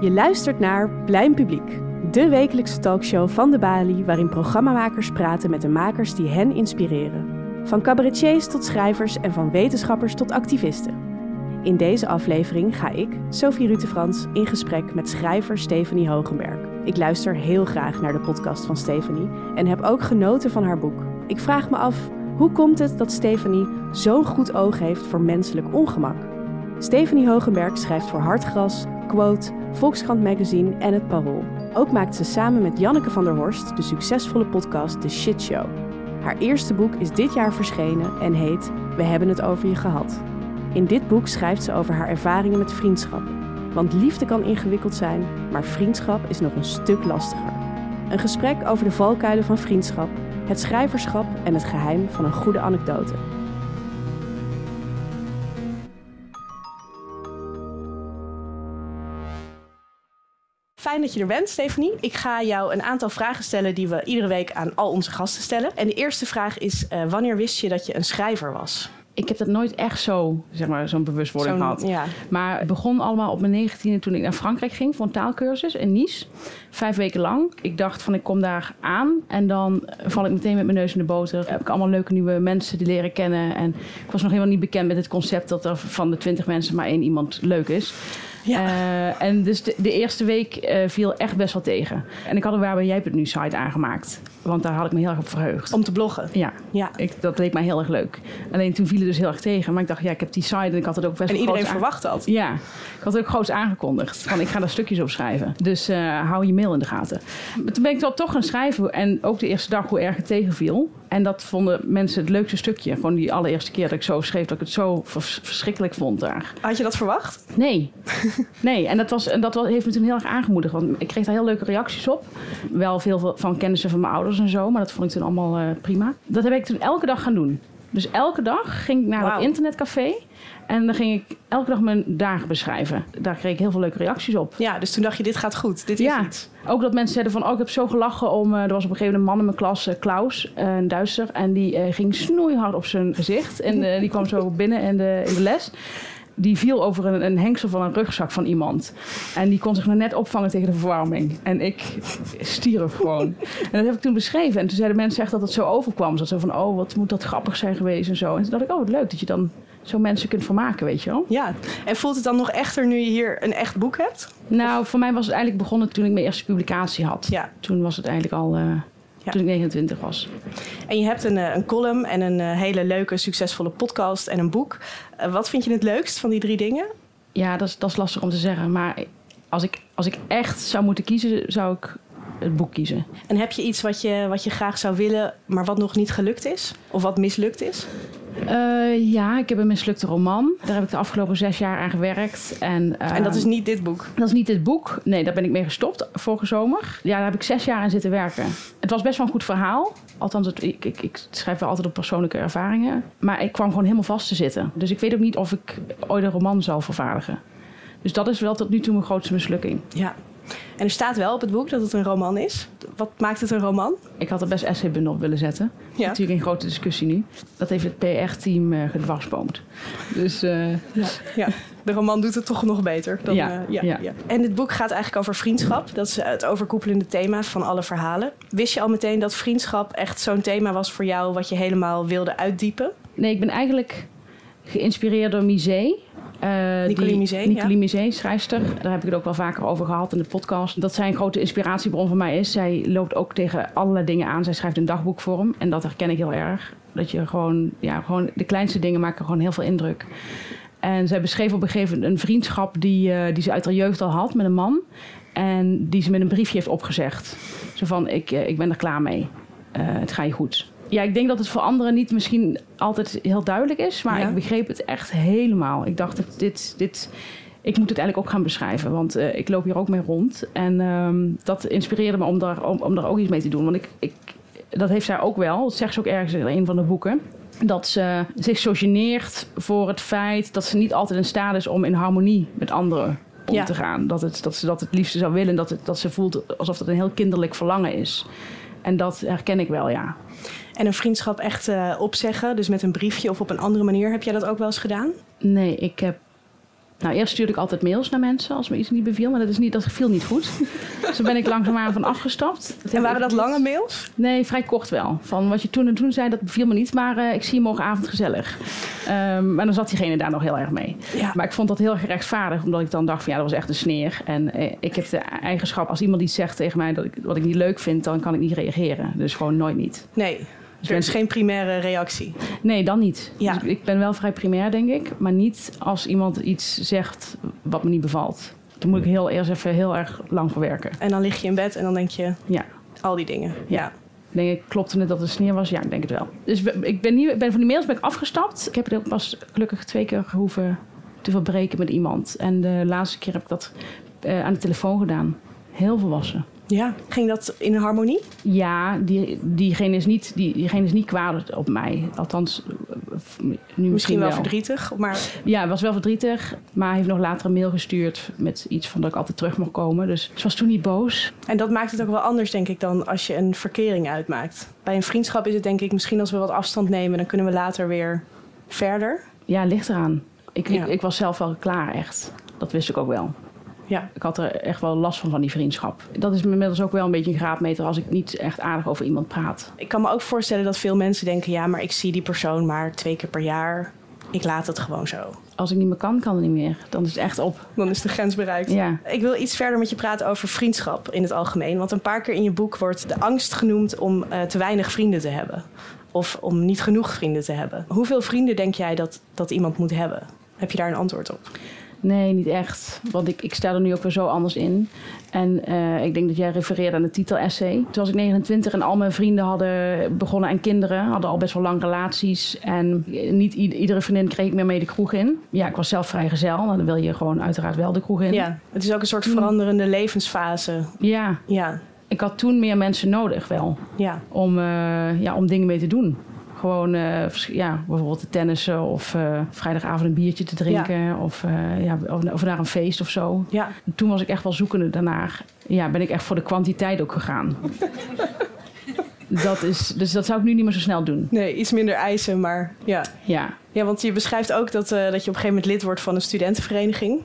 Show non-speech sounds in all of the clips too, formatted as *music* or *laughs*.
Je luistert naar Plein Publiek, de wekelijkse talkshow van de Bali, waarin programmamakers praten met de makers die hen inspireren. Van cabaretiers tot schrijvers en van wetenschappers tot activisten. In deze aflevering ga ik, Sophie Rutefrans, in gesprek met schrijver Stephanie Hogenberg. Ik luister heel graag naar de podcast van Stephanie en heb ook genoten van haar boek. Ik vraag me af, hoe komt het dat Stephanie zo'n goed oog heeft voor menselijk ongemak? Stephanie Hogenberg schrijft voor Hartgras, Quote, Volkskrant Magazine en Het Parool. Ook maakt ze samen met Janneke van der Horst de succesvolle podcast The Shit Show. Haar eerste boek is dit jaar verschenen en heet We hebben het over je gehad. In dit boek schrijft ze over haar ervaringen met vriendschap. Want liefde kan ingewikkeld zijn, maar vriendschap is nog een stuk lastiger. Een gesprek over de valkuilen van vriendschap, het schrijverschap en het geheim van een goede anekdote. Fijn dat je er bent, Stephanie. Ik ga jou een aantal vragen stellen die we iedere week aan al onze gasten stellen. En de eerste vraag is: uh, wanneer wist je dat je een schrijver was? Ik heb dat nooit echt zo, zeg maar, zo'n bewustwording gehad. ja. Maar het begon allemaal op mijn negentiende toen ik naar Frankrijk ging voor een taalkursus in Nice. Vijf weken lang. Ik dacht van ik kom daar aan en dan val ik meteen met mijn neus in de boter. Heb ik allemaal leuke nieuwe mensen die leren kennen. En ik was nog helemaal niet bekend met het concept dat er van de twintig mensen maar één iemand leuk is. Ja. Eh, en dus de, de eerste week eh, viel echt best wel tegen. En ik had een Waar ben jij het nu site aangemaakt. Want daar had ik me heel erg op verheugd. Om te bloggen. Ja, Ja. ik, dat leek mij heel erg leuk. Alleen toen viel het dus heel erg tegen. Maar ik dacht, ja, ik heb die site en ik had het ook best En wel iedereen groots aan- verwacht dat. Ja, ik had het ook groots aangekondigd. Van, ik ga daar stukjes op schrijven. Dus eh, hou je mail in de gaten. Maar toen ben ik wel toch gaan schrijven. En ook de eerste dag hoe erg het tegenviel. En dat vonden mensen het leukste stukje. Gewoon die allereerste keer dat ik zo schreef, dat ik het zo vers- verschrikkelijk vond daar. Had je dat verwacht? Nee. *laughs* Nee, en dat, was, en dat was, heeft me toen heel erg aangemoedigd. Want ik kreeg daar heel leuke reacties op. Wel veel van kennissen van mijn ouders en zo. Maar dat vond ik toen allemaal eh, prima. Dat heb ik toen elke dag gaan doen. Dus elke dag ging ik naar het internetcafé. En dan ging ik elke dag mijn dagen beschrijven. Daar kreeg ik heel veel leuke reacties op. Ja, dus toen dacht je, dit gaat goed. Dit is Ja, iets. ook dat mensen zeiden van, oh, ik heb zo gelachen om... eh, er was op een gegeven moment een man in mijn klas, eh, Klaus, eh, een Duitser. En die ging snoeihard op zijn gezicht. En die kwam zo *laughs* binnen in de, in de les. Die viel over een, een hengsel van een rugzak van iemand. En die kon zich nog net opvangen tegen de verwarming. En ik stierf gewoon. *laughs* En dat heb ik toen beschreven. En toen zeiden mensen echt dat het zo overkwam. Dat zo van, oh, wat moet dat grappig zijn geweest en zo. En toen dacht ik, oh, wat leuk dat je dan zo mensen kunt vermaken, weet je wel. Ja. En voelt het dan nog echter nu je hier een echt boek hebt? Nou, voor mij was het eigenlijk begonnen toen ik mijn eerste publicatie had. Ja. Toen was het eigenlijk al, Ja. toen ik 29 was. En je hebt een, eh, een column en een eh, hele leuke, succesvolle podcast en een boek. Wat vind je het leukst van die drie dingen? Ja, dat is, dat is lastig om te zeggen. Maar als ik, als ik echt zou moeten kiezen, zou ik het boek kiezen. En heb je iets wat je, wat je graag zou willen, maar wat nog niet gelukt is? Of wat mislukt is? Eh, ja, ik heb een mislukte roman. Daar heb ik de afgelopen zes jaar aan gewerkt. En, eh, en dat is niet dit boek. dat is niet dit boek. Nee, daar ben ik mee gestopt vorige zomer. Ja, daar heb ik zes jaar aan zitten werken. Het was best wel een goed verhaal. Althans, het, ik, ik, ik schrijf wel altijd op persoonlijke ervaringen. Maar ik kwam gewoon helemaal vast te zitten. Dus ik weet ook niet of ik ooit een roman zal vervaardigen. Dus dat is wel tot nu toe mijn grootste mislukking. Ja. En er staat wel op het boek dat het een roman is. Wat maakt het een roman? Ik had er best essaybundel op willen zetten. Ja. Natuurlijk een grote discussie nu. Dat heeft het PR-team eh gedwarsboomd. Dus eh, Ja. ja. De roman doet het toch nog beter. Dan, Ja, eh, ja, ja. ja. En dit boek gaat eigenlijk over vriendschap. Dat is het overkoepelende thema van alle verhalen. Wist je al meteen dat vriendschap echt zo'n thema was voor jou... wat je helemaal wilde uitdiepen? nee, ik ben eigenlijk geïnspireerd door Misé. Eh, Nicolie die- Misé, Nicolie Misé, schrijfster. Daar heb ik het ook wel vaker over gehad in de podcast. Dat zij een grote inspiratiebron voor mij is. Zij loopt ook tegen allerlei dingen aan. Zij schrijft in dagboekvorm. En dat herken ik heel erg. Dat je gewoon, ja, gewoon de kleinste dingen maken gewoon heel veel indruk. En zij beschreef op een gegeven moment een vriendschap die, eh, die ze uit haar jeugd al had met een man. En die ze met een briefje heeft opgezegd. Zo van, ik, eh, ik ben er klaar mee. Eh, het gaat je goed. Ja, ik denk dat het voor anderen niet misschien altijd heel duidelijk is. Maar Ja. ik begreep het echt helemaal. Ik dacht, dat dit, dit, ik moet het eigenlijk ook gaan beschrijven. Want eh, ik loop hier ook mee rond. En ehm, dat inspireerde me om daar, om, om daar ook iets mee te doen. Want ik, ik, dat heeft zij ook wel. Dat zegt ze ook ergens in een van de boeken. Dat ze zich zo geneert voor het feit dat ze niet altijd in staat is om in harmonie met anderen om Ja. te gaan. Dat, het, dat ze dat het liefste zou willen. Dat, het, dat ze voelt alsof het een heel kinderlijk verlangen is. En dat herken ik wel, ja. En een vriendschap echt eh, opzeggen, dus met een briefje of op een andere manier. Heb jij dat ook wel eens gedaan? Nee, ik heb Nou, eerst stuurde ik altijd mails naar mensen als me iets niet beviel, maar dat, is niet, dat viel niet goed. *laughs* dus toen ben ik langzaamaan van afgestapt. En waren dat lange mails? Nee, vrij kort wel. Van wat je toen en toen zei, dat beviel me niet, maar uh, ik zie je morgenavond gezellig. Um, maar dan zat diegene daar nog heel erg mee. Ja. Maar ik vond dat heel gerechtvaardig, omdat ik dan dacht van ja, dat was echt een sneer. En eh, ik heb de eigenschap, als iemand iets zegt tegen mij dat ik, wat ik niet leuk vind, dan kan ik niet reageren. Dus gewoon nooit niet. Nee. Dus er is geen primaire reactie? Nee, dan niet. Ja. Dus ik ben wel vrij primair, denk ik. Maar niet als iemand iets zegt wat me niet bevalt. Dan moet ik heel, eerst even heel erg lang voor werken. En dan lig je in bed en dan denk je... Ja. Al die dingen. Ja. Denk ik, klopte het dat het sneer was? Ja, ik denk het wel. Dus ik ben, niet, ben van die mails ben ik afgestapt. Ik heb het pas gelukkig twee keer gehoeven te verbreken met iemand. En de laatste keer heb ik dat uh, aan de telefoon gedaan. Heel volwassen. Ja, ging dat in harmonie? Ja, die, diegene, is niet, die, diegene is niet kwaad op mij. Althans, nu misschien, misschien wel, verdrietig. Maar... Ja, was wel verdrietig. Maar hij heeft nog later een mail gestuurd met iets van dat ik altijd terug mocht komen. Dus ze was toen niet boos. En dat maakt het ook wel anders, denk ik, dan als je een verkering uitmaakt. Bij een vriendschap is het denk ik misschien als we wat afstand nemen, dan kunnen we later weer verder. Ja, ligt eraan. Ik, ik, ik was zelf wel klaar, echt. Dat wist ik ook wel. Ja. Ik had er echt wel last van, van die vriendschap. Dat is inmiddels ook wel een beetje een graadmeter als ik niet echt aardig over iemand praat. Ik kan me ook voorstellen dat veel mensen denken: ja, maar ik zie die persoon maar twee keer per jaar. Ik laat het gewoon zo. Als ik niet meer kan, kan het niet meer. Dan is het echt op. Dan is de grens bereikt. Ja. Ik wil iets verder met je praten over vriendschap in het algemeen. Want een paar keer in je boek wordt de angst genoemd om uh, te weinig vrienden te hebben. Of om niet genoeg vrienden te hebben. Hoeveel vrienden denk jij dat, dat iemand moet hebben? Heb je daar een antwoord op? Nee, niet echt. Want ik, ik sta er nu ook weer zo anders in. En uh, ik denk dat jij refereerde aan de titel essay. Toen was ik 29 en al mijn vrienden hadden begonnen aan kinderen. Hadden al best wel lang relaties. En niet iedere vriendin kreeg ik meer mee de kroeg in. Ja, ik was zelf vrijgezel. Nou, dan wil je gewoon uiteraard wel de kroeg in. Ja, het is ook een soort veranderende levensfase. Ja. ja. Ik had toen meer mensen nodig wel. Ja. Om, uh, ja, om dingen mee te doen. Gewoon uh, ja, bijvoorbeeld te tennissen of uh, vrijdagavond een biertje te drinken. Ja. Of, uh, ja, of, of, naar een feest of zo. Ja. toen was ik echt wel zoekende daarnaar. Ja, ben ik echt voor de kwantiteit ook gegaan. *laughs* dat is, dus dat zou ik nu niet meer zo snel doen. Nee, iets minder eisen, maar ja. Ja, ja want je beschrijft ook dat, dat je op een gegeven moment lid wordt van een studentenvereniging.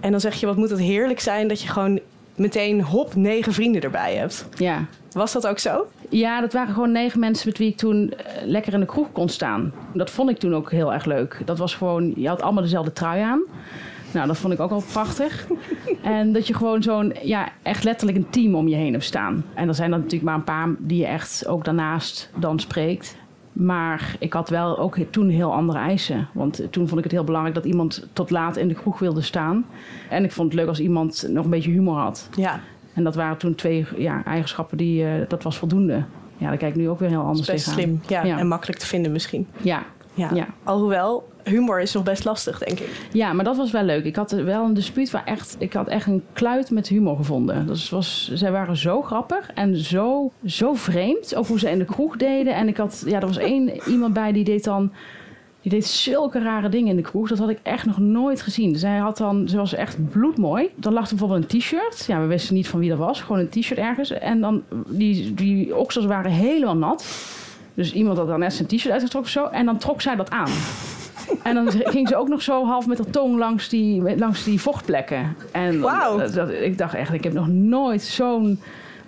En dan zeg je, wat moet het heerlijk zijn dat je gewoon meteen hop negen vrienden erbij hebt. Ja. Was dat ook zo? Ja, dat waren gewoon negen mensen met wie ik toen eh, lekker in de kroeg kon staan. Dat vond ik toen ook heel erg leuk. Dat was gewoon, je had allemaal dezelfde trui aan. Nou, dat vond ik ook al prachtig. *laughs* en dat je gewoon zo'n, ja, echt letterlijk een team om je heen hebt staan. En er zijn dan natuurlijk maar een paar die je echt ook daarnaast dan spreekt. Maar ik had wel ook toen heel andere eisen. Want toen vond ik het heel belangrijk dat iemand tot laat in de kroeg wilde staan. En ik vond het leuk als iemand nog een beetje humor had. Ja. En dat waren toen twee ja, eigenschappen die, uh, dat was voldoende. Ja, daar kijk ik nu ook weer heel anders tegen. Best slim, ja, En makkelijk te vinden misschien. Ja. ja. ja. Alhoewel, humor is nog best lastig, denk ik. Ja, maar dat was wel leuk. Ik had wel een dispuut waar echt... Ik had echt een kluit met humor gevonden. Dus was, zij waren zo grappig en zo, zo vreemd. Ook hoe ze in de kroeg deden. En ik had... Ja, er was één iemand bij die deed dan... Die deed zulke rare dingen in de kroeg. Dat had ik echt nog nooit gezien. Zij had dan, ze was echt bloedmooi. Dan lag er bijvoorbeeld een t-shirt. Ja, we wisten niet van wie dat was. Gewoon een t-shirt ergens. En dan, die, die oksels waren helemaal nat. Dus iemand had dan net zijn t-shirt uitgetrokken of zo. En dan trok zij dat aan. En dan *laughs* ging ze ook nog zo half met haar tong langs die, langs die vochtplekken. En wow. dat, ik dacht echt, ik heb nog nooit zo'n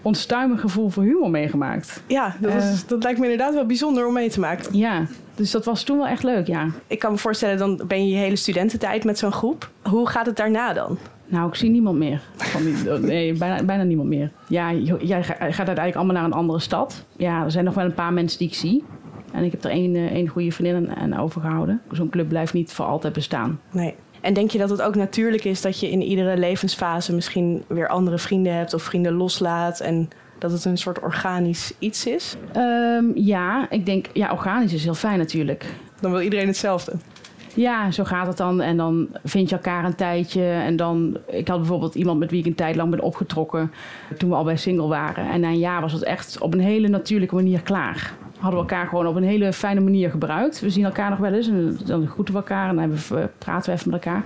onstuimig gevoel voor humor meegemaakt. Ja, dat, is, uh, dat lijkt me inderdaad wel bijzonder om mee te maken. Ja, dus dat was toen wel echt leuk, ja. Ik kan me voorstellen, dan ben je je hele studententijd met zo'n groep. Hoe gaat het daarna dan? Nou, ik zie niemand meer. Van die, *laughs* nee, bijna, bijna niemand meer. Ja, jij gaat uiteindelijk allemaal naar een andere stad. Ja, er zijn nog wel een paar mensen die ik zie. En ik heb er één, één goede vriendin aan overgehouden. Zo'n club blijft niet voor altijd bestaan. Nee. En denk je dat het ook natuurlijk is dat je in iedere levensfase misschien weer andere vrienden hebt of vrienden loslaat en dat het een soort organisch iets is? Um, ja, ik denk, ja, organisch is heel fijn natuurlijk. Dan wil iedereen hetzelfde. Ja, zo gaat het dan. En dan vind je elkaar een tijdje. En dan, ik had bijvoorbeeld iemand met wie ik een tijd lang ben opgetrokken. toen we al bij single waren. En na een jaar was het echt op een hele natuurlijke manier klaar hadden we elkaar gewoon op een hele fijne manier gebruikt. We zien elkaar nog wel eens en dan groeten we elkaar en dan praten we even met elkaar.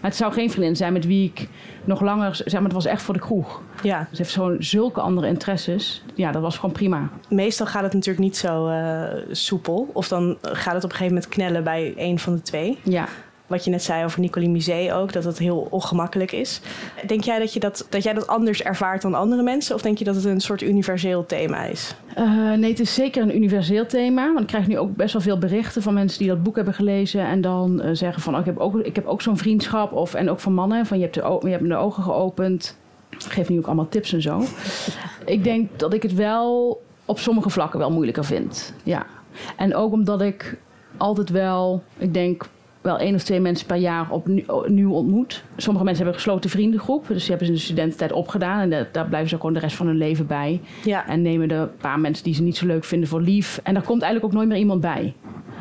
Maar het zou geen vriendin zijn met wie ik nog langer, zeg maar, het was echt voor de kroeg. Ja. Ze heeft zo'n zulke andere interesses. Ja, dat was gewoon prima. Meestal gaat het natuurlijk niet zo uh, soepel. Of dan gaat het op een gegeven moment knellen bij een van de twee. Ja. Wat je net zei over Nicolie Musée ook, dat het heel ongemakkelijk is. Denk jij dat, je dat, dat jij dat anders ervaart dan andere mensen? Of denk je dat het een soort universeel thema is? Uh, nee, het is zeker een universeel thema. Want ik krijg nu ook best wel veel berichten van mensen die dat boek hebben gelezen. En dan uh, zeggen van, oh, ik heb ook, ik heb ook zo'n vriendschap. Of, en ook van mannen, van je hebt, de, je hebt me de ogen geopend. Ik geef nu ook allemaal tips en zo. *laughs* ik denk dat ik het wel op sommige vlakken wel moeilijker vind. Ja. En ook omdat ik altijd wel, ik denk wel één of twee mensen per jaar opnieuw ontmoet. Sommige mensen hebben een gesloten vriendengroep. Dus die hebben ze in de studententijd opgedaan. En daar blijven ze gewoon de rest van hun leven bij. Ja. En nemen de paar mensen die ze niet zo leuk vinden voor lief. En daar komt eigenlijk ook nooit meer iemand bij.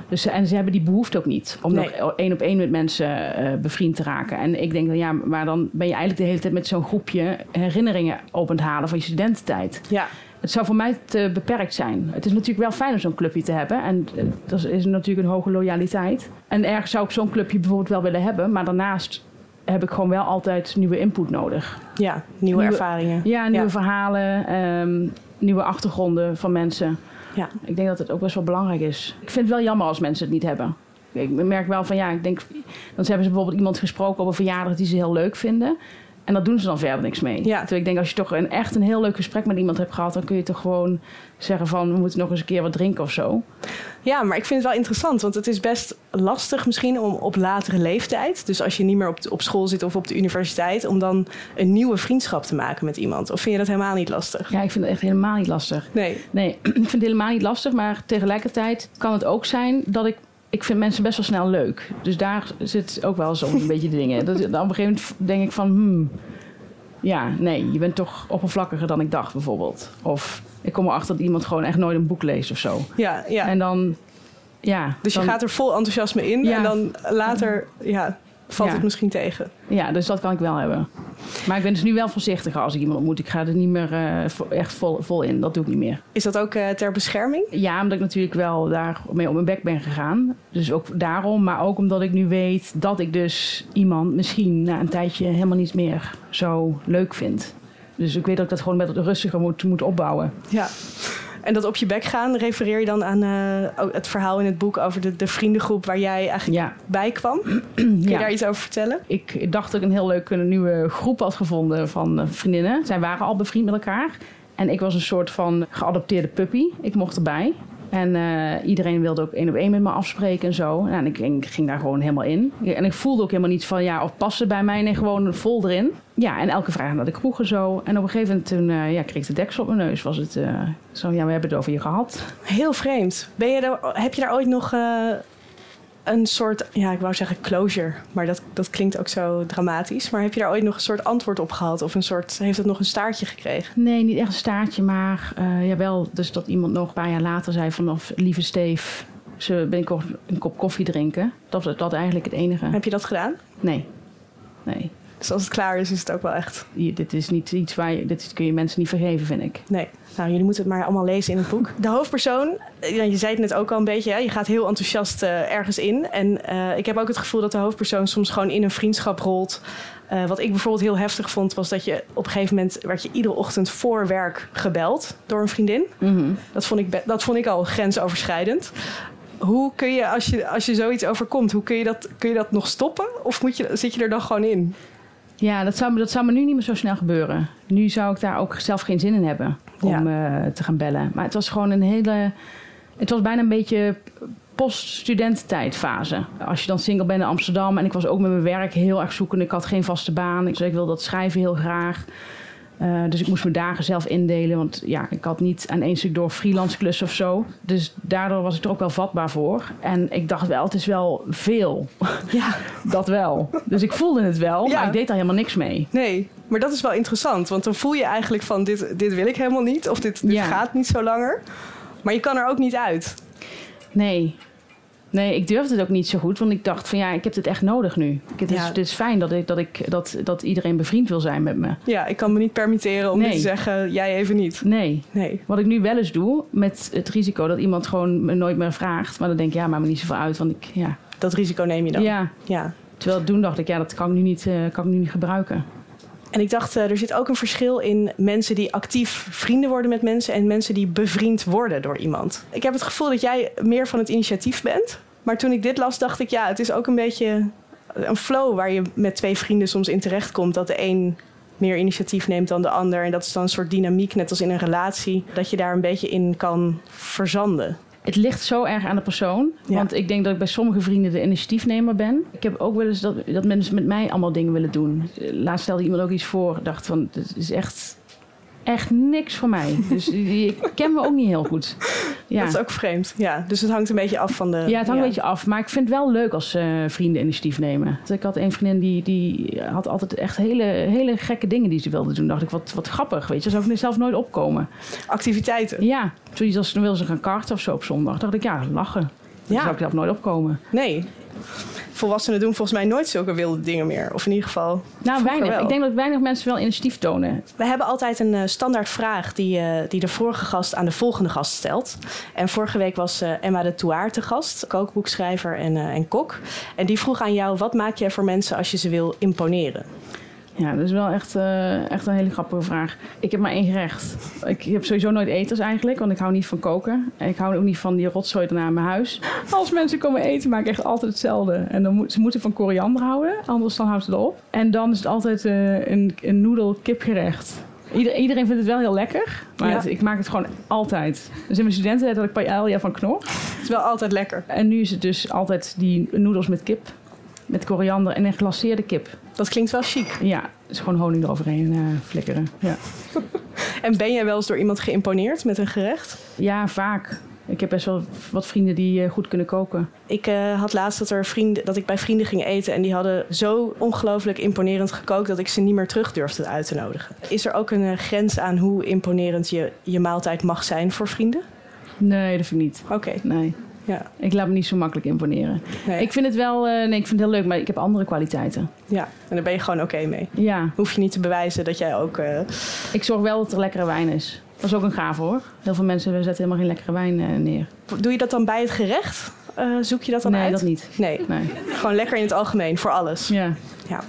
Dus, en ze hebben die behoefte ook niet om nog één op één met mensen uh, bevriend te raken. En ik denk dan ja, maar dan ben je eigenlijk de hele tijd met zo'n groepje herinneringen op het halen van je studententijd. Ja. Het zou voor mij te beperkt zijn. Het is natuurlijk wel fijn om zo'n clubje te hebben. En eh, dat is natuurlijk een hoge loyaliteit. En ergens zou ik zo'n clubje bijvoorbeeld wel willen hebben. Maar daarnaast heb ik gewoon wel altijd nieuwe input nodig. Ja, nieuwe, ervaringen. Ja, nieuwe verhalen, um, nieuwe achtergronden van mensen. Ja. Ik denk dat het ook best wel belangrijk is. Ik vind het wel jammer als mensen het niet hebben. Ik merk wel van ja, ik denk. Dan hebben ze bijvoorbeeld iemand gesproken over verjaardag die ze heel leuk vinden. En dat doen ze dan verder niks mee. Ja. Terwijl ik denk, als je toch een, echt een heel leuk gesprek met iemand hebt gehad... dan kun je toch gewoon zeggen van... we moeten nog eens een keer wat drinken of zo. Ja, maar ik vind het wel interessant. Want het is best lastig misschien om op latere leeftijd... dus als je niet meer op, op school zit of op de universiteit... om dan een nieuwe vriendschap te maken met iemand. Of vind je dat helemaal niet lastig? Ja, ik vind het echt helemaal niet lastig. Nee. Nee, *clears throat* ik vind het helemaal niet lastig. Maar tegelijkertijd kan het ook zijn dat ik ik vind mensen best wel snel leuk. Dus daar zit ook wel zo'n *laughs* beetje de dingen. Dat, op een gegeven moment denk ik van... Hmm, ja, nee, je bent toch oppervlakkiger dan ik dacht bijvoorbeeld. Of ik kom erachter dat iemand gewoon echt nooit een boek leest of zo. Ja, ja. En dan... Ja, dus je gaat er vol enthousiasme in en dan later ja, valt het misschien tegen. Ja, dus dat kan ik wel hebben. Maar ik ben dus nu wel voorzichtiger als ik iemand ontmoet. Ik ga er niet meer uh, echt vol, vol in. Dat doe ik niet meer. Is dat ook uh, ter bescherming? Ja, omdat ik natuurlijk wel daarmee op mijn bek ben gegaan. Dus ook daarom. Maar ook omdat ik nu weet dat ik dus iemand misschien na een tijdje helemaal niet meer zo leuk vind. Dus ik weet dat ik dat gewoon met rustiger moet, moet opbouwen. Ja. En dat op je bek gaan, refereer je dan aan uh, het verhaal in het boek over de, de vriendengroep waar jij eigenlijk bij kwam? Kun je daar iets over vertellen? Ik dacht dat ik een heel leuke nieuwe groep had gevonden van eh, vriendinnen. Zij waren al bevriend met elkaar. En ik was een soort van geadopteerde puppy. Ik mocht erbij. En uh, iedereen wilde ook één op één met me afspreken en zo. Nou, en ik, ik, ging daar gewoon helemaal in. En ik voelde ook helemaal niets van ja, of passen bij mij. Nee, gewoon vol erin. Ja, en elke vraag naar de kroegen zo. En op een gegeven moment toen, uh, ja, kreeg ik de deksel op mijn neus. Was het uh, zo, ja, we hebben het over je gehad. Heel vreemd. Ben je daar, heb je daar ooit nog een soort, ja, ik wou zeggen closure, maar dat, dat klinkt ook zo dramatisch. Maar heb je daar ooit nog een soort antwoord op gehad? Of een soort, heeft het nog een staartje gekregen? Nee, niet echt een staartje, maar uh, jawel. Dus dat iemand nog een paar jaar later zei vanaf lieve Steef, ze ben ik een kop koffie drinken. Dat was dat eigenlijk het enige. Heb je dat gedaan? Nee. Nee. Dus als het klaar is, is het ook wel echt. dit is niet iets waar je, dit kun je mensen niet vergeven, vind ik. Nee. Nou, jullie moeten het maar allemaal lezen in het boek. De hoofdpersoon, je zei het net ook al een beetje, hè? je gaat heel enthousiast uh, ergens in. En uh, ik heb ook het gevoel dat de hoofdpersoon soms gewoon in een vriendschap rolt. Uh, wat ik bijvoorbeeld heel heftig vond, was dat je op een gegeven moment werd je iedere ochtend voor werk gebeld door een vriendin. Mm -hmm. dat, vond ik dat vond ik al grensoverschrijdend. Hoe kun je, als je, als je zoiets overkomt, hoe kun je dat, kun je dat nog stoppen? Of moet je, zit je er dan gewoon in? Ja, dat zou, dat zou me nu niet meer zo snel gebeuren. Nu zou ik daar ook zelf geen zin in hebben om ja. uh, te gaan bellen. Maar het was gewoon een hele. Het was bijna een beetje post-studententijdfase. Als je dan single bent in Amsterdam en ik was ook met mijn werk heel erg zoekend. Ik had geen vaste baan. Ik zei, ik wil dat schrijven heel graag. Uh, dus ik moest mijn dagen zelf indelen. Want ja, ik had niet aan één stuk door freelance klussen of zo. Dus daardoor was ik er ook wel vatbaar voor. En ik dacht wel, het is wel veel. Ja. *laughs* dat wel. Dus ik voelde het wel, ja. maar ik deed daar helemaal niks mee. Nee, maar dat is wel interessant. Want dan voel je eigenlijk van, dit, dit wil ik helemaal niet. Of dit, dit Ja. gaat niet zo langer. Maar je kan er ook niet uit. Nee. Nee, ik durfde het ook niet zo goed. Want ik dacht van ja, ik heb dit echt nodig nu. Het is, Ja. het is fijn dat, ik, dat, ik, dat, dat iedereen bevriend wil zijn met me. Ja, ik kan me niet permitteren om Nee. te zeggen, jij even niet. Nee. Nee. Wat ik nu wel eens doe, met het risico dat iemand gewoon me nooit meer vraagt. Maar dan denk ik, ja, maakt me niet zoveel uit. Want ik, ja. Dat risico neem je dan. ja. ja. Terwijl toen dacht ik, ja, dat kan ik nu niet, eh, kan ik nu niet gebruiken. En ik dacht, eh, er zit ook een verschil in mensen die actief vrienden worden met mensen en mensen die bevriend worden door iemand. Ik heb het gevoel dat jij meer van het initiatief bent. Maar toen ik dit las, dacht ik, ja, het is ook een beetje een flow waar je met twee vrienden soms in terecht komt. Dat de een meer initiatief neemt dan de ander. En dat is dan een soort dynamiek, net als in een relatie, dat je daar een beetje in kan verzanden. Het ligt zo erg aan de persoon. Want ik denk dat ik bij sommige vrienden de initiatiefnemer ben. Ik heb ook wel eens dat, dat mensen met mij allemaal dingen willen doen. Laatst stelde iemand ook iets voor. dacht van, het is echt echt niks voor mij. Dus ik ken me ook niet heel goed. Ja. Dat is ook vreemd. Ja, dus het hangt een beetje af van de. Ja, het hangt een beetje af. Maar ik vind het wel leuk als uh, vrienden initiatief nemen. Dus ik had een vriendin die, die had altijd echt hele, hele gekke dingen die ze wilde doen. Dacht ik, wat, wat grappig. Weet je, zou ik zelf nooit opkomen. Activiteiten. Ja, zoiets als dan wil ze gaan karten of zo op zondag. Dacht ik, ja, lachen. Ja. Daar zou ik zelf nooit opkomen. Nee volwassenen doen volgens mij nooit zulke wilde dingen meer. Of in ieder geval. Nou, weinig. Ik denk dat weinig mensen wel initiatief tonen. We hebben altijd een uh, standaard vraag die, uh, die de vorige gast aan de volgende gast stelt. En vorige week was uh, Emma de Touaar te gast, kookboekschrijver en, en kok. En die vroeg aan jou: wat maak jij voor mensen als je ze wil imponeren? Ja, dat is wel echt, uh, echt een hele grappige vraag. Ik heb maar één gerecht. Ik heb sowieso nooit eters eigenlijk, want ik hou niet van koken. En ik hou ook niet van die rotzooi daarna in mijn huis. Als mensen komen eten, maak ik echt altijd hetzelfde. En dan moet, ze moeten van koriander houden, anders dan houdt ze erop. En dan is het altijd uh, een, een noedel-kipgerecht. iedereen vindt het wel heel lekker, maar ik maak het gewoon altijd. Dus in mijn studenten had ik paella van knor. Het is wel altijd lekker. En nu is het dus altijd die noedels met kip met koriander en een glaceerde kip. Dat klinkt wel chic. Ja, dus gewoon honing eroverheen uh, flikkeren. Ja. *laughs* en ben jij wel eens door iemand geïmponeerd met een gerecht? Ja, vaak. Ik heb best wel wat vrienden die uh, goed kunnen koken. Ik uh, had laatst dat, er vrienden, dat ik bij vrienden ging eten en die hadden zo ongelooflijk imponerend gekookt dat ik ze niet meer terug durfde uit te nodigen. Is er ook een grens aan hoe imponerend je, je maaltijd mag zijn voor vrienden? Nee, dat vind ik niet. Oké. Nee. Ja. Ik laat me niet zo makkelijk imponeren. Ik vind het wel, uh, nee, ik vind het heel leuk, maar ik heb andere kwaliteiten. Ja, en daar ben je gewoon oké mee. Ja. Hoef je niet te bewijzen dat jij ook. Uh... Ik zorg wel dat er lekkere wijn is. Dat is ook een gaaf hoor. Heel veel mensen zetten helemaal geen lekkere wijn uh, neer. Doe je dat dan bij het gerecht? zoek je dat dan nee, uit? Nee, dat niet. Nee. nee. Gewoon lekker in het algemeen, voor alles. Ja. ja.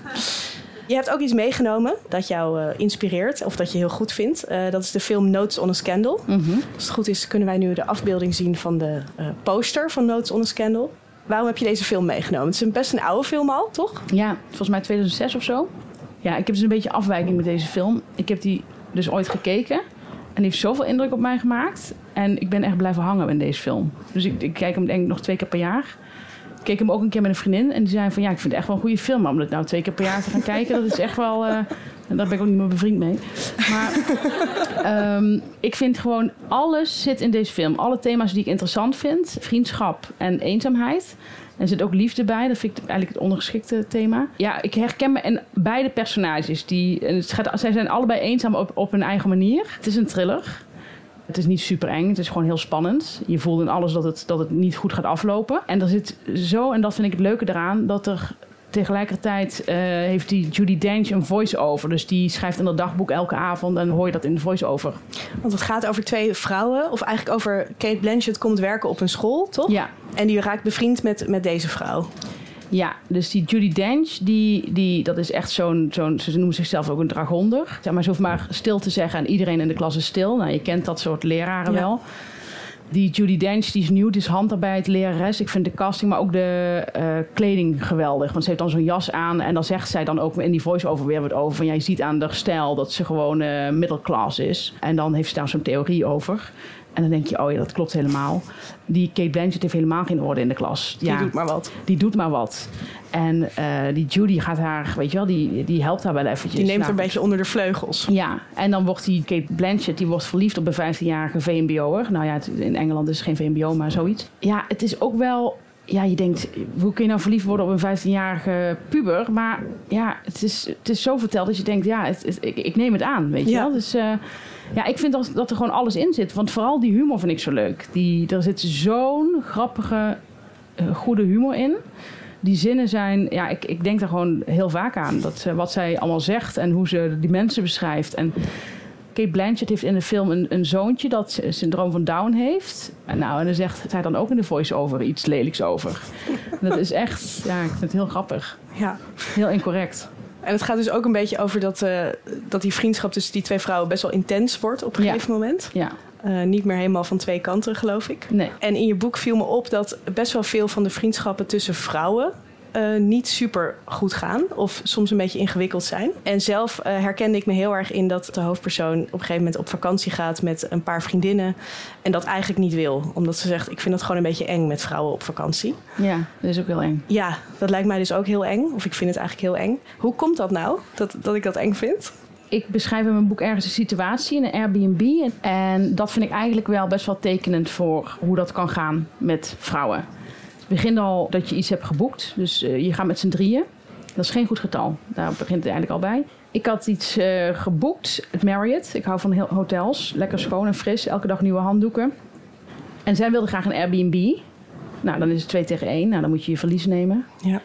Je hebt ook iets meegenomen dat jou uh, inspireert of dat je heel goed vindt. Uh, dat is de film Notes on a Scandal. Mm -hmm. Als het goed is, kunnen wij nu de afbeelding zien van de uh, poster van Notes on a Scandal. Waarom heb je deze film meegenomen? Het is een best een oude film al, toch? Ja, volgens mij 2006 of zo. Ja, ik heb dus een beetje afwijking met deze film. Ik heb die dus ooit gekeken. En die heeft zoveel indruk op mij gemaakt. En ik ben echt blijven hangen in deze film. Dus ik, ik kijk hem denk ik nog twee keer per jaar keek hem ook een keer met een vriendin. En die zei van ja, ik vind het echt wel een goede film. Maar om dat nou twee keer per jaar te gaan *laughs* kijken, dat is echt wel. Uh, daar ben ik ook niet meer bevriend mee. Maar um, *laughs* ik vind gewoon alles zit in deze film. Alle thema's die ik interessant vind: vriendschap en eenzaamheid. En er zit ook liefde bij. Dat vind ik eigenlijk het ondergeschikte thema. Ja, ik herken me in beide personages. Die, het gaat, zij zijn allebei eenzaam op, op hun eigen manier. Het is een thriller. Het is niet super eng, het is gewoon heel spannend. Je voelt in alles dat het, dat het niet goed gaat aflopen. En er zit zo, en dat vind ik het leuke eraan, dat er tegelijkertijd uh, heeft die Judy Dench een voice-over. Dus die schrijft in dat dagboek elke avond en hoor je dat in de voice-over. Want het gaat over twee vrouwen, of eigenlijk over Kate Blanchett komt werken op een school, toch? Ja. En die raakt bevriend met, met deze vrouw. Ja, dus die Judy Dench, die, die, dat is echt zo'n, zo'n, ze noemen zichzelf ook een dragonder. Zeg maar, ze hoeft maar stil te zeggen en iedereen in de klas is stil. Nou, je kent dat soort leraren ja. wel. Die Judy Dench, die is nieuw, die is handarbeid, lerares. Ik vind de casting, maar ook de uh, kleding geweldig. Want ze heeft dan zo'n jas aan en dan zegt zij dan ook in die voice-over weer wat over. Van, ja, je ziet aan de stijl dat ze gewoon uh, middelklas is. En dan heeft ze daar zo'n theorie over. En dan denk je, oh ja, dat klopt helemaal. Die Kate Blanchett heeft helemaal geen orde in de klas. Die ja, doet maar wat. Die doet maar wat. En uh, die Judy gaat haar, weet je wel, die, die helpt haar wel eventjes. Die neemt nou, haar een beetje onder de vleugels. Ja, en dan wordt die Kate Blanchett, die wordt verliefd op een 15-jarige VMBO'er. Nou ja, in Engeland is het geen VMBO, maar zoiets. Ja, het is ook wel ja, je denkt, hoe kun je nou verliefd worden op een 15-jarige puber? Maar ja, het is, het is zo verteld dat je denkt, ja, het, het, ik, ik, neem het aan, weet je ja. wel. Dus uh, ja, ik vind dat, dat er gewoon alles in zit. Want vooral die humor vind ik zo leuk. Die, er zit zo'n grappige, uh, goede humor in. Die zinnen zijn, ja, ik, ik denk daar gewoon heel vaak aan. Dat, uh, wat zij allemaal zegt en hoe ze die mensen beschrijft. En Kate Blanchett heeft in de film een, een zoontje dat syndroom van Down heeft. En, nou, en dan zegt zij dan ook in de voice-over iets lelijks over. dat is echt, ja, ik vind het heel grappig. Ja. Heel incorrect. En het gaat dus ook een beetje over dat, uh, dat die vriendschap tussen die twee vrouwen best wel intens wordt op een ja. gegeven moment. Ja. Uh, niet meer helemaal van twee kanten, geloof ik. Nee. En in je boek viel me op dat best wel veel van de vriendschappen tussen vrouwen uh, niet super goed gaan of soms een beetje ingewikkeld zijn. En zelf uh, herkende ik me heel erg in dat de hoofdpersoon op een gegeven moment op vakantie gaat met een paar vriendinnen en dat eigenlijk niet wil, omdat ze zegt: Ik vind het gewoon een beetje eng met vrouwen op vakantie. Ja, dat is ook heel eng. Ja, dat lijkt mij dus ook heel eng, of ik vind het eigenlijk heel eng. Hoe komt dat nou dat, dat ik dat eng vind? Ik beschrijf in mijn boek ergens een situatie in een Airbnb. En dat vind ik eigenlijk wel best wel tekenend voor hoe dat kan gaan met vrouwen. Het begint al dat je iets hebt geboekt. Dus uh, je gaat met z'n drieën. Dat is geen goed getal. Daar begint het eigenlijk al bij. Ik had iets uh, geboekt, het Marriott. Ik hou van hotels. Lekker schoon en fris. Elke dag nieuwe handdoeken. En zij wilde graag een Airbnb. Nou, dan is het twee tegen één. Nou, dan moet je je verlies nemen. Ja.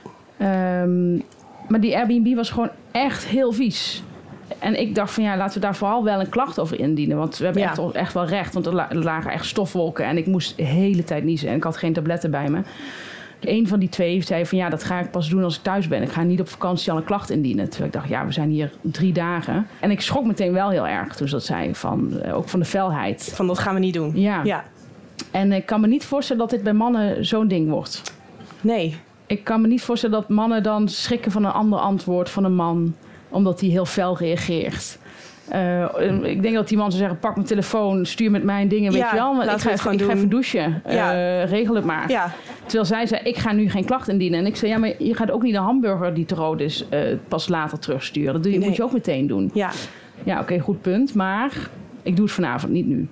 Um, maar die Airbnb was gewoon echt heel vies. En ik dacht van ja, laten we daar vooral wel een klacht over indienen. Want we hebben Ja. echt, echt wel recht. Want er er lagen echt stofwolken. En ik moest de hele tijd niezen. En ik had geen tabletten bij me. Een van die twee zei van ja, dat ga ik pas doen als ik thuis ben. Ik ga niet op vakantie al een klacht indienen. Terwijl ik dacht, ja, we zijn hier drie dagen. En ik schrok meteen wel heel erg toen ze dat zei. Van, eh, ook van de felheid. Van dat gaan we niet doen. Ja. Ja. En ik kan me niet voorstellen dat dit bij mannen zo'n ding wordt. Nee. Ik kan me niet voorstellen dat mannen dan schrikken van een ander antwoord van een man, omdat hij heel fel reageert. Eh, ik denk dat die man zou zeggen: pak mijn telefoon, stuur met mijn dingen, weet Ja, je wel. Laten ik ga, het even, gewoon ik ga even douchen. Ja. Eh, regel het maar. Ja. Terwijl zij zei: ik ga nu geen klacht indienen. En ik zei: ja, maar je gaat ook niet een hamburger die te rood is eh, pas later terugsturen. Dat doe je, Nee. moet je ook meteen doen. Ja. Ja, oké, goed punt. Maar ik doe het vanavond, niet nu.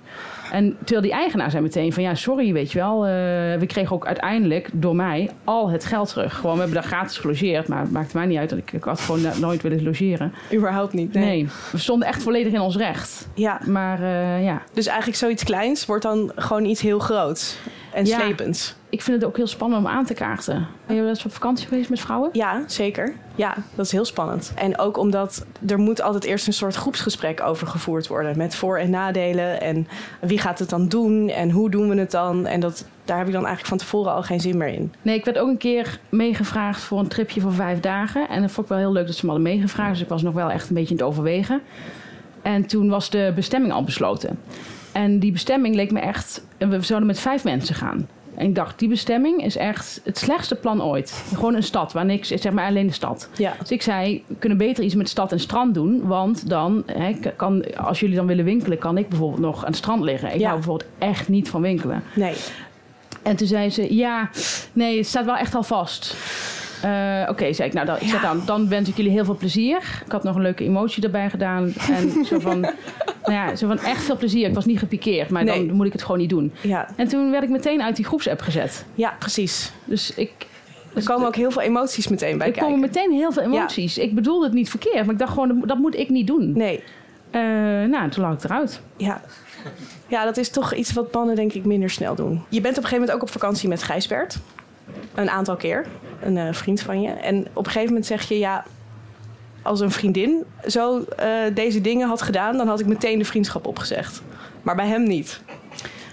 En terwijl die eigenaar zei meteen van ja, sorry, weet je wel. eh, we kregen ook uiteindelijk door mij al het geld terug. Gewoon, we hebben daar gratis gelogeerd. Maar het maakte mij niet uit. dat Ik, ik had gewoon nooit willen logeren. Überhaupt niet. Nee. Nee. we stonden echt volledig in ons recht. Ja. Maar eh, ja, Dus eigenlijk zoiets kleins wordt dan gewoon iets heel groots en Ja. slepends. ik vind het ook heel spannend om aan te kaarten. Ben je wel eens op vakantie geweest met vrouwen? Ja, zeker. Ja, dat is heel spannend. En ook omdat er moet altijd eerst een soort groepsgesprek over gevoerd worden. Met voor- en nadelen. En wie gaat het dan doen? En hoe doen we het dan? En dat, daar heb ik dan eigenlijk van tevoren al geen zin meer in. Nee, ik werd ook een keer meegevraagd voor een tripje van vijf dagen. En dat vond ik wel heel leuk dat ze me hadden meegevraagd. Dus ik was nog wel echt een beetje in het overwegen. En toen was de bestemming al besloten. En die bestemming leek me echt... We zouden met vijf mensen gaan. En ik dacht, die bestemming is echt het slechtste plan ooit. Gewoon een stad waar niks is, zeg maar alleen de stad. Ja. Dus ik zei, we kunnen beter iets met stad en strand doen. Want dan, hè, kan, als jullie dan willen winkelen, kan ik bijvoorbeeld nog aan het strand liggen. Ik Ja. hou bijvoorbeeld echt niet van winkelen. Nee. En toen zei ze, ja, nee, het staat wel echt al vast. Eh, Oké, zei ik, nou dan, ik dan, dan wens ik jullie heel veel plezier. Ik had nog een leuke emotie erbij gedaan. En zo van, *laughs* nou ja, zo van echt veel plezier. Ik was niet gepikeerd, maar Nee. dan moet ik het gewoon niet doen. Ja. En toen werd ik meteen uit die groepsapp gezet. ja, precies. Dus ik... Er komen ook heel veel emoties meteen bij er kijken. komen meteen heel veel emoties. Ik bedoelde het niet verkeerd, maar ik dacht gewoon, dat moet ik niet doen. Nee. Eh, nou, toen lag ik eruit. Ja. ja, dat is toch iets wat mannen denk ik minder snel doen. Je bent op een gegeven moment ook op vakantie met Gijsbert. Een aantal keer. Een eh, vriend van je. En op een gegeven moment zeg je... ja, als een vriendin zo eh, deze dingen had gedaan... dan had ik meteen de vriendschap opgezegd. Maar bij hem niet.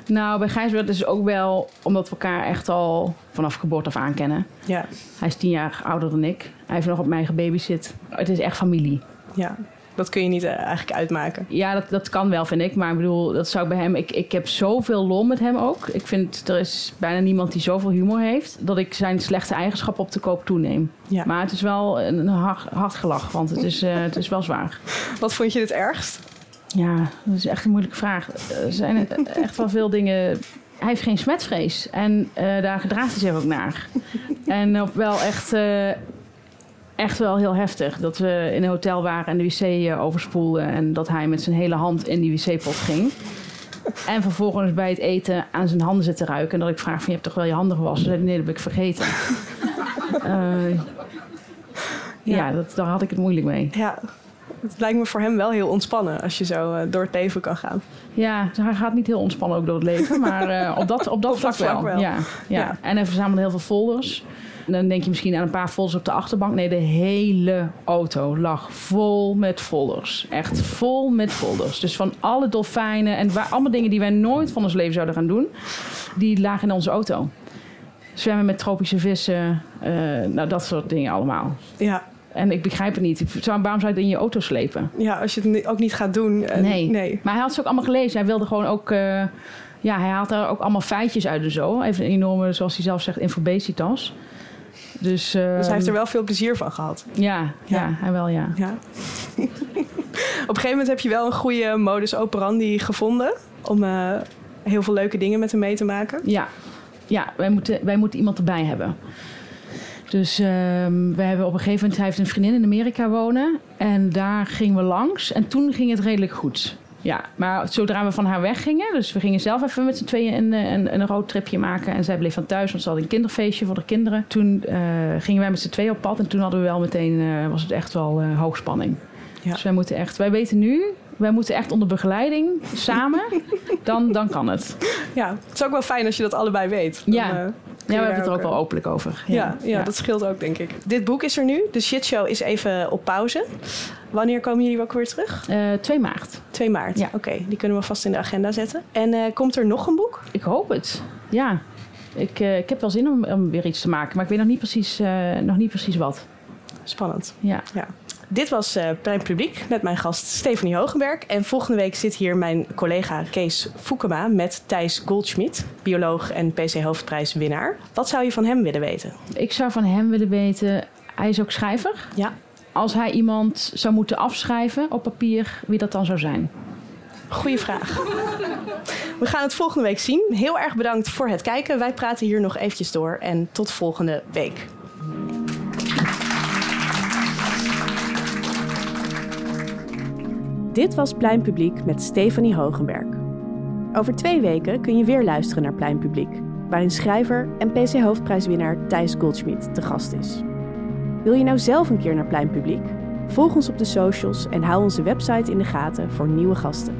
Nou, bij Gijs werd het dus ook wel, omdat we elkaar echt al vanaf geboorte af aan kennen. Ja, Hij is tien jaar ouder dan ik. Hij heeft nog op mij gebabysit. Het is echt familie. ja. Dat kun je niet eh, eigenlijk uitmaken. Ja, dat, dat kan wel, vind ik. Maar ik bedoel, dat zou ik bij hem... Ik, ik heb zoveel lol met hem ook. Ik vind, er is bijna niemand die zoveel humor heeft... dat ik zijn slechte eigenschappen op de koop toeneem. Ja. Maar het is wel een hard, hard gelach, want het is, eh, het is wel zwaar. Wat vond je het ergst? Ja, dat is echt een moeilijke vraag. Er zijn echt wel veel dingen... Hij heeft geen smetvrees. En eh, daar gedraagt hij zich ook naar. En op wel echt... echt wel heel heftig. Dat we in een hotel waren en de wc eh, overspoelden. En dat hij met zijn hele hand in die wc-pot ging. En vervolgens bij het eten aan zijn handen zit te ruiken. En dat ik vraag van, je hebt toch wel je handen gewassen? Zei nee, dat heb ik vergeten. *laughs* Eh, ja, Ja. dat, daar had ik het moeilijk mee. Ja, het lijkt me voor hem wel heel ontspannen... als je zo eh, door het leven kan gaan. Ja, hij gaat niet heel ontspannen ook door het leven. Maar eh, op dat, op dat vlak, vlak wel. wel. Ja, ja. Ja. En hij verzamelde heel veel folders. En dan denk je misschien aan een paar folders op de achterbank. Nee, de hele auto lag vol met folders. Echt vol met folders. Dus van alle dolfijnen en waar, allemaal dingen die wij nooit van ons leven zouden gaan doen. Die lagen in onze auto. Zwemmen met tropische vissen. eh, nou, dat soort dingen allemaal. Ja, En ik begrijp het niet. Zou- Waarom zou je het in je auto slepen? ja als je het ook niet gaat doen... eh, Nee. nee. Maar hij had ze ook allemaal gelezen. Hij wilde gewoon ook... eh, ja, hij haalt er ook allemaal feitjes uit en zo. Even een enorme, zoals hij zelf zegt, infobesitas. Dus, dus hij heeft er ehm, wel veel plezier van gehad. Ja, ja. hij wel, ja. ja. *laughs* Op een gegeven moment heb je wel een goede modus operandi gevonden om uh, heel veel leuke dingen met hem mee te maken. Ja, ja wij, moeten, wij moeten iemand erbij hebben. Dus uh, we hebben op een gegeven moment, hij heeft een vriendin in Amerika wonen. En daar gingen we langs. En toen ging het redelijk goed. Ja, maar zodra we van haar weggingen, dus we gingen zelf even met z'n tweeën een, een, een roadtripje maken. En zij bleef van thuis, want ze had een kinderfeestje voor de kinderen. Toen uh, gingen wij met z'n tweeën op pad en toen hadden we wel meteen, uh, was het echt wel uh, hoogspanning. Ja. Dus wij moeten echt, wij weten nu, wij moeten echt onder begeleiding samen, *laughs* dan, dan kan het. Ja, het is ook wel fijn als je dat allebei weet. Dan, ja. Ja, we hebben het er ook wel openlijk over. Ja, ja, dat scheelt ook, denk ik. Dit boek is er nu. De shitshow is even op pauze. Wanneer komen jullie ook weer terug? Uh, eh, 2 maart. 2 maart, ja. Oké, die kunnen we vast in de agenda zetten. En uh, komt er nog een boek? Ik hoop het, ja. Ik, uh, ik heb wel zin om, om, weer iets te maken, maar ik weet nog niet precies, nog niet precies wat. Spannend. Ja. ja. Dit was uh, Publiek met mijn gast Stefanie Hogenberg. En volgende week zit hier mijn collega Kees Foukema met Thijs Goldschmidt, bioloog en PC Hoofdprijswinnaar. Wat zou je van hem willen weten? Ik zou van hem willen weten, hij is ook schrijver. Ja. Als hij iemand zou moeten afschrijven op papier, wie dat dan zou zijn? Goeie vraag. We gaan het volgende week zien. Heel erg bedankt voor het kijken. Wij praten hier nog eventjes door en tot volgende week. Dit was Pleinpubliek met Stefanie Hogenberg. Over twee weken kun je weer luisteren naar Pleinpubliek, waarin schrijver en PC-hoofdprijswinnaar Thijs Goldschmidt te gast is. Wil je nou zelf een keer naar Pleinpubliek? Volg ons op de socials en hou onze website in de gaten voor nieuwe gasten.